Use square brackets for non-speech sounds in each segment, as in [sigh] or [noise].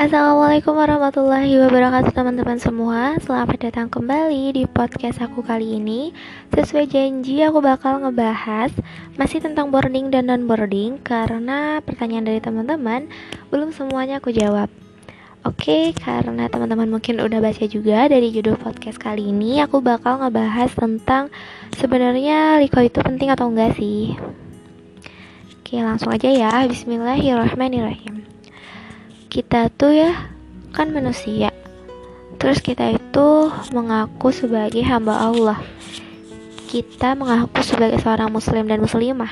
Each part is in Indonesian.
Assalamualaikum warahmatullahi wabarakatuh teman-teman semua. Selamat datang kembali di podcast aku kali ini. Sesuai janji aku bakal ngebahas Masih tentang boarding dan non-boarding Karena pertanyaan dari teman-teman Belum semuanya aku jawab. Oke, karena teman-teman mungkin udah baca juga dari judul podcast kali ini Aku bakal ngebahas tentang Sebenarnya Liko itu penting atau enggak sih? Oke, langsung aja ya. Bismillahirrahmanirrahim kita tuh ya kan manusia. Terus kita itu mengaku sebagai hamba Allah. Kita mengaku sebagai seorang muslim dan muslimah.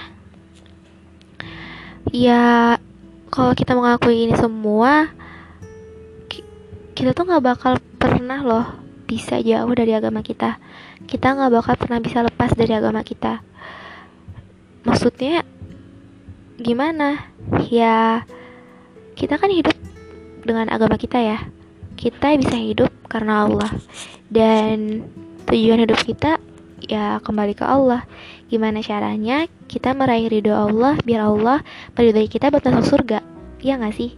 Ya kalau kita mengakui ini semua kita tuh nggak bakal pernah loh bisa jauh dari agama kita. Kita nggak bakal pernah bisa lepas dari agama kita. Maksudnya gimana? Ya kita kan hidup dengan agama kita ya. Kita bisa hidup karena Allah. Dan tujuan hidup kita ya kembali ke Allah. Gimana caranya kita meraih ridho Allah biar Allah meridhoi kita buat masuk surga? Ya nggak sih?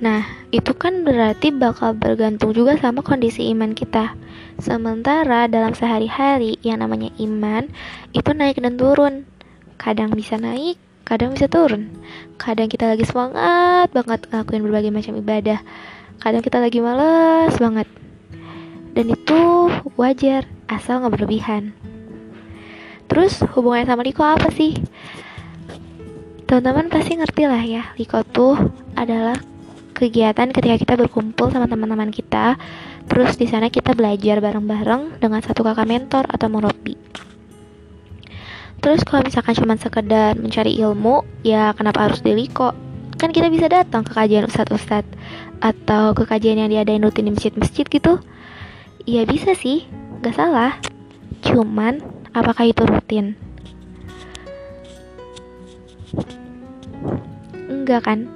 Nah itu kan berarti bakal bergantung juga sama kondisi iman kita. Sementara dalam sehari-hari yang namanya iman itu naik dan turun. Kadang bisa naik kadang bisa turun. Kadang kita lagi semangat banget ngelakuin berbagai macam ibadah. Kadang kita lagi males banget. Dan itu wajar asal nggak berlebihan. Terus hubungannya sama Liko apa sih? Teman-teman pasti ngerti lah ya Liko tuh adalah kegiatan ketika kita berkumpul sama teman-teman kita. Terus di sana kita belajar bareng-bareng dengan satu kakak mentor atau murabi Terus kalau misalkan cuma sekedar mencari ilmu, ya kenapa harus di Liko? Kan kita bisa datang ke kajian ustadz-ustadz atau ke kajian yang diadain rutin di masjid-masjid gitu. Ya bisa sih, gak salah. Cuman, apakah itu rutin? Enggak kan?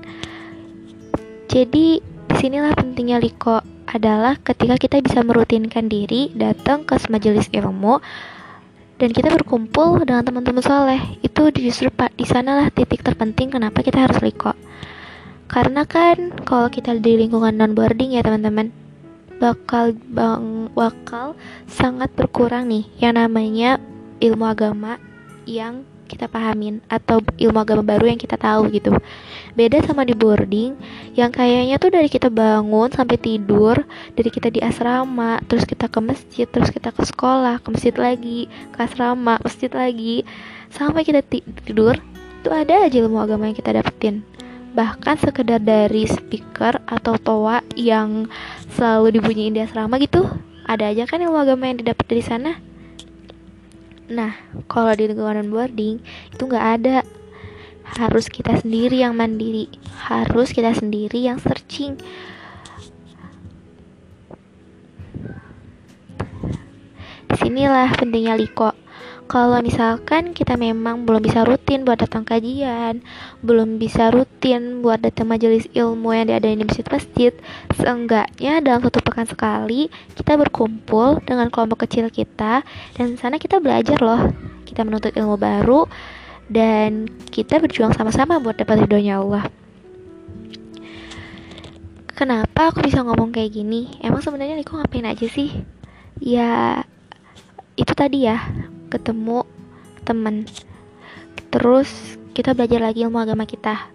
Jadi, di sinilah pentingnya Liko adalah ketika kita bisa merutinkan diri datang ke majelis ilmu dan kita berkumpul dengan teman-teman soleh. Itu justru pak di sanalah titik terpenting kenapa kita harus liko karena kan kalau kita di lingkungan non boarding ya teman-teman bakal bang bakal sangat berkurang nih yang namanya ilmu agama yang kita pahamin atau ilmu agama baru yang kita tahu gitu. Beda sama di boarding yang kayaknya tuh dari kita bangun sampai tidur dari kita di asrama terus kita ke masjid terus kita ke sekolah ke masjid lagi ke asrama masjid lagi sampai kita tidur itu ada aja ilmu agama yang kita dapetin. Bahkan sekedar dari speaker atau toa yang selalu dibunyiin di asrama gitu ada aja kan ilmu agama yang didapat dari sana Nah, kalau di lingkungan boarding itu nggak ada. Harus kita sendiri yang mandiri, harus kita sendiri yang searching. Di sinilah pentingnya Liko kalau misalkan kita memang belum bisa rutin buat datang kajian, belum bisa rutin buat datang majelis ilmu yang diadain di masjid-masjid, seenggaknya dalam satu pekan sekali kita berkumpul dengan kelompok kecil kita dan sana kita belajar loh. Kita menuntut ilmu baru dan kita berjuang sama-sama buat dapat ridhonya Allah. Kenapa aku bisa ngomong kayak gini? Emang sebenarnya Niko ngapain aja sih? Ya itu tadi ya ketemu temen. Terus kita belajar lagi ilmu agama kita.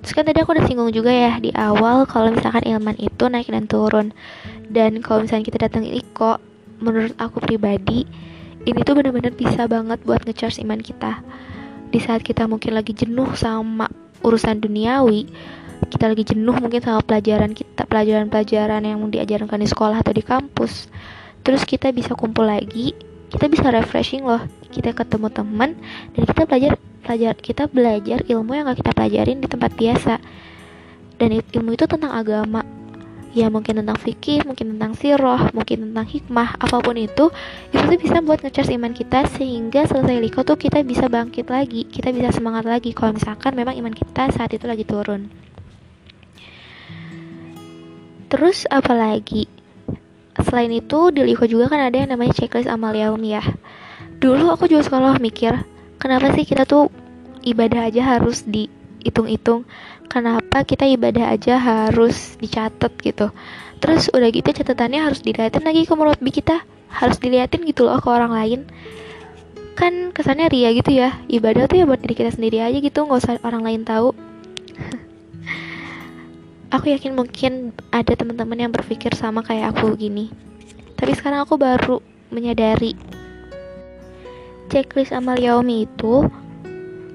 Terus kan tadi aku udah singgung juga ya di awal kalau misalkan ilman itu naik dan turun. Dan kalau misalnya kita datang iko menurut aku pribadi ini tuh bener-bener bisa banget buat ngecharge iman kita. Di saat kita mungkin lagi jenuh sama urusan duniawi kita lagi jenuh mungkin sama pelajaran kita pelajaran-pelajaran yang diajarkan di sekolah atau di kampus terus kita bisa kumpul lagi kita bisa refreshing loh. Kita ketemu teman dan kita belajar belajar kita belajar ilmu yang gak kita pelajarin di tempat biasa. Dan ilmu itu tentang agama. Ya mungkin tentang fikih mungkin tentang siroh mungkin tentang hikmah apa pun itu itu tuh bisa buat ngecas iman kita sehingga selesai liko tuh kita bisa bangkit lagi kita bisa semangat lagi. Kalau misalkan memang iman kita saat itu lagi turun. Terus apalagi selain itu di Liko juga kan ada yang namanya checklist amal yaumi ya dulu aku juga sekolah mikir kenapa sih kita tuh ibadah aja harus di hitung-hitung kenapa kita ibadah aja harus dicatat gitu? Terus udah gitu catatannya harus dilihatin lagi ke murabi kita. Harus diliatin gitu loh ke orang lain. Kan kesannya ria gitu ya. Ibadah tuh ya buat diri kita sendiri aja gitu nggak usah orang lain tahu aku yakin mungkin ada teman-teman yang berpikir sama kayak aku gini. Tapi sekarang aku baru menyadari. Checklist amal yaumi itu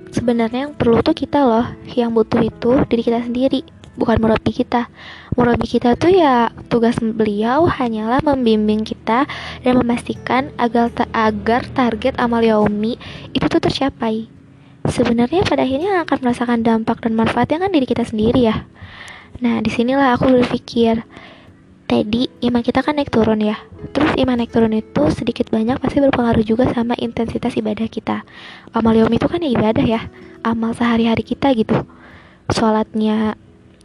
sebenarnya yang perlu tuh kita loh yang butuh itu diri kita sendiri bukan murabi kita. Murabi kita tuh ya tugas beliau hanyalah membimbing kita dan memastikan agar ta agar target amal yaumi itu tuh tercapai. Sebenarnya pada akhirnya akan merasakan dampak dan manfaatnya kan diri kita sendiri ya Nah, di sinilah aku berpikir, tadi iman kita kan naik turun ya. Terus iman naik turun itu sedikit banyak pasti berpengaruh juga sama intensitas ibadah kita. Amal yom itu kan ya ibadah ya, amal sehari-hari kita gitu. Sholatnya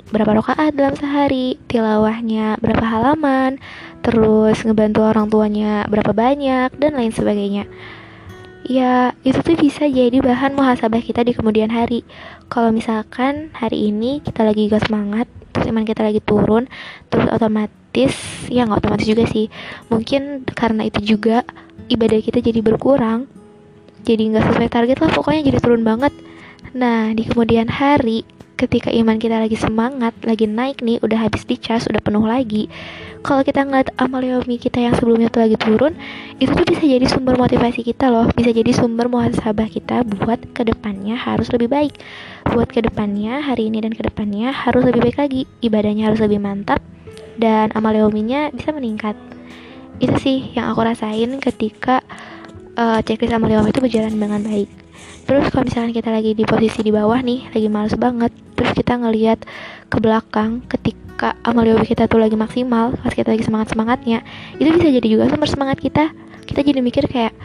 berapa rakaat dalam sehari, tilawahnya berapa halaman, terus ngebantu orang tuanya berapa banyak, dan lain sebagainya. Ya, itu tuh bisa jadi bahan muhasabah kita di kemudian hari. Kalau misalkan hari ini kita lagi gak semangat, terus iman kita lagi turun terus otomatis ya nggak otomatis juga sih. Mungkin karena itu juga ibadah kita jadi berkurang jadi nggak sesuai target lah pokoknya jadi turun banget. Nah di kemudian hari ketika iman kita lagi semangat, lagi naik nih, udah habis dicas, udah penuh lagi. Kalau kita ngeliat amal yomi kita yang sebelumnya tuh lagi turun, itu tuh bisa jadi sumber motivasi kita loh, bisa jadi sumber muhasabah kita buat ke depannya harus lebih baik. Buat ke depannya, hari ini dan ke depannya harus lebih baik lagi, ibadahnya harus lebih mantap, dan amal yominya bisa meningkat. Itu sih yang aku rasain ketika uh, checklist amal yomi itu berjalan dengan baik terus kalau misalkan kita lagi di posisi di bawah nih lagi males banget terus kita ngelihat ke belakang ketika amal yoga kita tuh lagi maksimal pas kita lagi semangat semangatnya itu bisa jadi juga sumber semangat kita. Kita jadi mikir kayak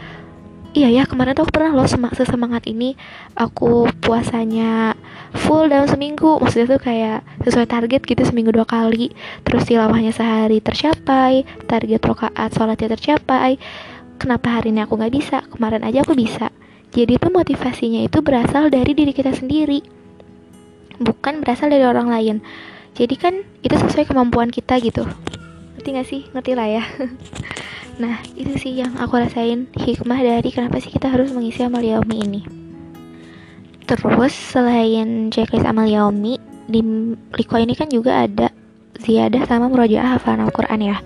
iya ya kemarin tuh aku pernah loh sem sesemangat ini aku puasanya full dalam seminggu. Maksudnya tuh kayak sesuai target gitu seminggu dua kali terus tilawahnya sehari tercapai target rokaat sholatnya tercapai kenapa hari ini aku nggak bisa? Kemarin aja aku bisa jadi itu motivasinya itu berasal dari diri kita sendiri, bukan berasal dari orang lain. Jadi kan itu sesuai kemampuan kita gitu. Ngerti gak sih? Ngerti lah ya. [laughs] nah, itu sih yang aku rasain hikmah dari kenapa sih kita harus mengisi amal yaumi ini. Terus selain checklist amal yaumi, di Liko ini kan juga ada ziyadah sama murojaah hafalan Al-Quran ya.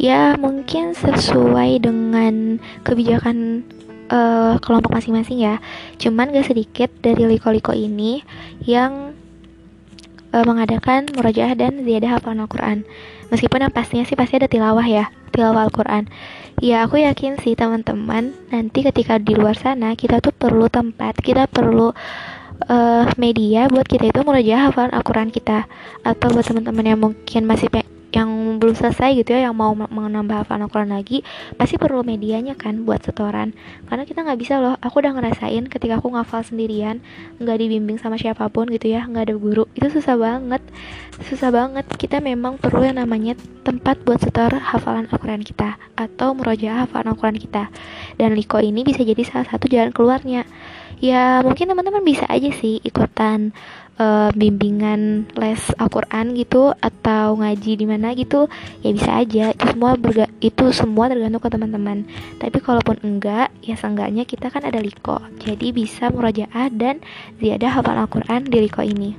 Ya mungkin sesuai dengan kebijakan uh, kelompok masing-masing ya. Cuman gak sedikit dari liko-liko ini yang uh, mengadakan murajaah dan ziyadah hafalan Al-Quran. Meskipun yang pastinya sih pasti ada tilawah ya, tilawah Al-Quran. Ya aku yakin sih teman-teman nanti ketika di luar sana kita tuh perlu tempat, kita perlu uh, media buat kita itu murajaah hafalan Al-Quran kita. Atau buat teman-teman yang mungkin masih yang belum selesai gitu ya yang mau menambah hafalan lagi pasti perlu medianya kan buat setoran. Karena kita nggak bisa loh aku udah ngerasain ketika aku ngafal sendirian nggak dibimbing sama siapa pun gitu ya nggak ada guru itu susah banget. Susah banget kita memang perlu yang namanya tempat buat setor hafalan Al-Quran kita atau merojaah hafalan Al-Quran kita. Dan Liko ini bisa jadi salah satu jalan keluarnya. Ya mungkin teman-teman bisa aja sih ikutan uh, bimbingan les Al-Quran gitu atau ngaji di mana gitu ya bisa aja. Itu semua berga itu semua tergantung ke teman-teman. Tapi kalaupun enggak ya seenggaknya kita kan ada liko. Jadi bisa murajaah dan ziyadah hafal Al-Quran di liko ini.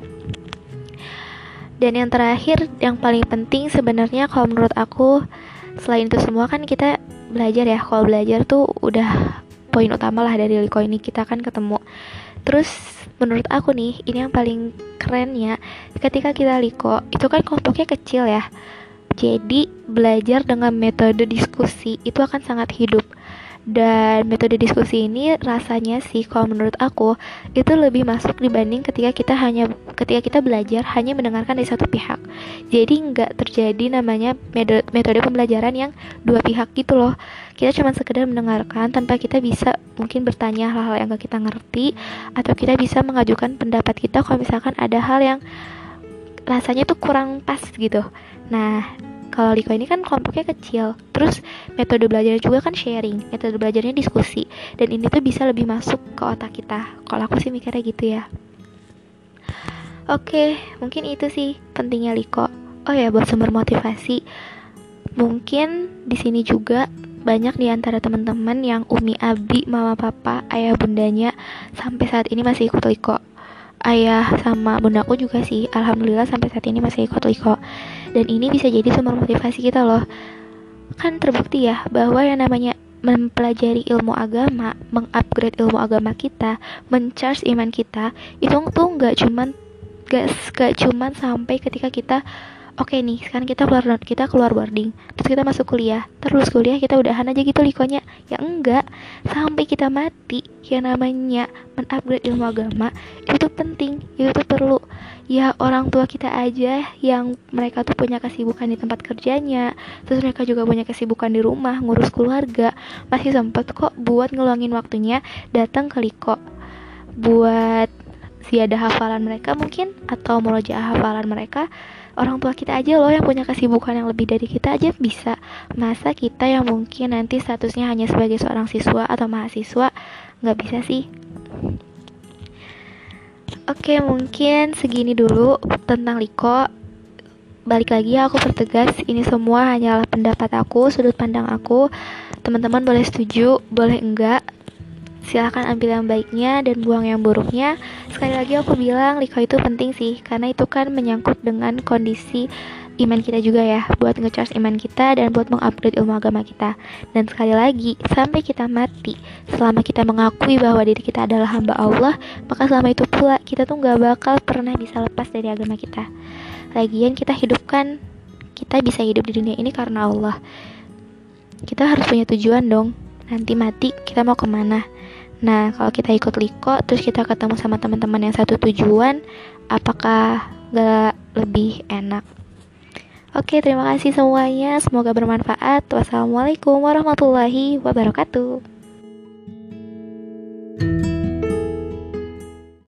Dan yang terakhir yang paling penting sebenarnya kalau menurut aku selain itu semua kan kita belajar ya. Kalau belajar tuh udah poin utama lah dari liko ini kita kan ketemu. Terus menurut aku nih ini yang paling keren ya. Ketika kita liko itu kan kelompoknya kecil ya. Jadi belajar dengan metode diskusi itu akan sangat hidup dan metode diskusi ini rasanya sih kalau menurut aku itu lebih masuk dibanding ketika kita hanya ketika kita belajar hanya mendengarkan dari satu pihak. Jadi nggak terjadi namanya metode, pembelajaran yang dua pihak gitu loh. Kita cuma sekedar mendengarkan tanpa kita bisa mungkin bertanya hal-hal yang gak kita ngerti atau kita bisa mengajukan pendapat kita kalau misalkan ada hal yang rasanya tuh kurang pas gitu. Nah kalau Liko ini kan kelompoknya kecil terus metode belajarnya juga kan sharing metode belajarnya diskusi dan ini tuh bisa lebih masuk ke otak kita kalau aku sih mikirnya gitu ya Oke, mungkin itu sih pentingnya Liko. Oh ya, buat sumber motivasi. Mungkin di sini juga banyak di antara teman-teman yang umi abi, mama papa, ayah bundanya sampai saat ini masih ikut Liko. Ayah sama bundaku juga sih, alhamdulillah sampai saat ini masih ikut Liko. Dan ini bisa jadi sumber motivasi kita loh. Kan terbukti ya bahwa yang namanya mempelajari ilmu agama, mengupgrade ilmu agama kita, mencharge iman kita, itu tuh nggak cuman gak, gak cuman sampai ketika kita oke okay nih sekarang kita keluar kita keluar boarding. Terus kita masuk kuliah. Terus kuliah kita udahan aja gitu likonya. Ya enggak sampai kita mati. Yang namanya mengupgrade ilmu agama itu penting itu perlu. Ya orang tua kita aja yang mereka tuh punya kesibukan di tempat kerjanya. Terus mereka juga punya kesibukan di rumah ngurus keluarga. Masih sempat kok buat ngeluangin waktunya datang ke liko. Buat ada hafalan mereka mungkin atau murojaah hafalan mereka orang tua kita aja loh yang punya kesibukan yang lebih dari kita aja bisa masa kita yang mungkin nanti statusnya hanya sebagai seorang siswa atau mahasiswa. Nggak bisa sih. Oke mungkin segini dulu tentang Liko. Balik lagi aku pertegas ini semua hanyalah pendapat aku sudut pandang aku. Teman-teman boleh setuju boleh enggak silahkan ambil yang baiknya dan buang yang buruknya. Sekali lagi aku bilang Liko itu penting sih karena itu kan menyangkut dengan kondisi iman kita juga ya buat ngecharge iman kita dan buat mengupgrade ilmu agama kita. Dan sekali lagi sampai kita mati selama kita mengakui bahwa diri kita adalah hamba Allah maka selama itu pula kita tuh gak bakal pernah bisa lepas dari agama kita. Lagian kita hidupkan kita bisa hidup di dunia ini karena Allah. Kita harus punya tujuan dong. Nanti mati kita mau ke mana Nah, kalau kita ikut Liko, terus kita ketemu sama teman-teman yang satu tujuan, apakah gak lebih enak? Oke, terima kasih semuanya. Semoga bermanfaat. Wassalamualaikum warahmatullahi wabarakatuh.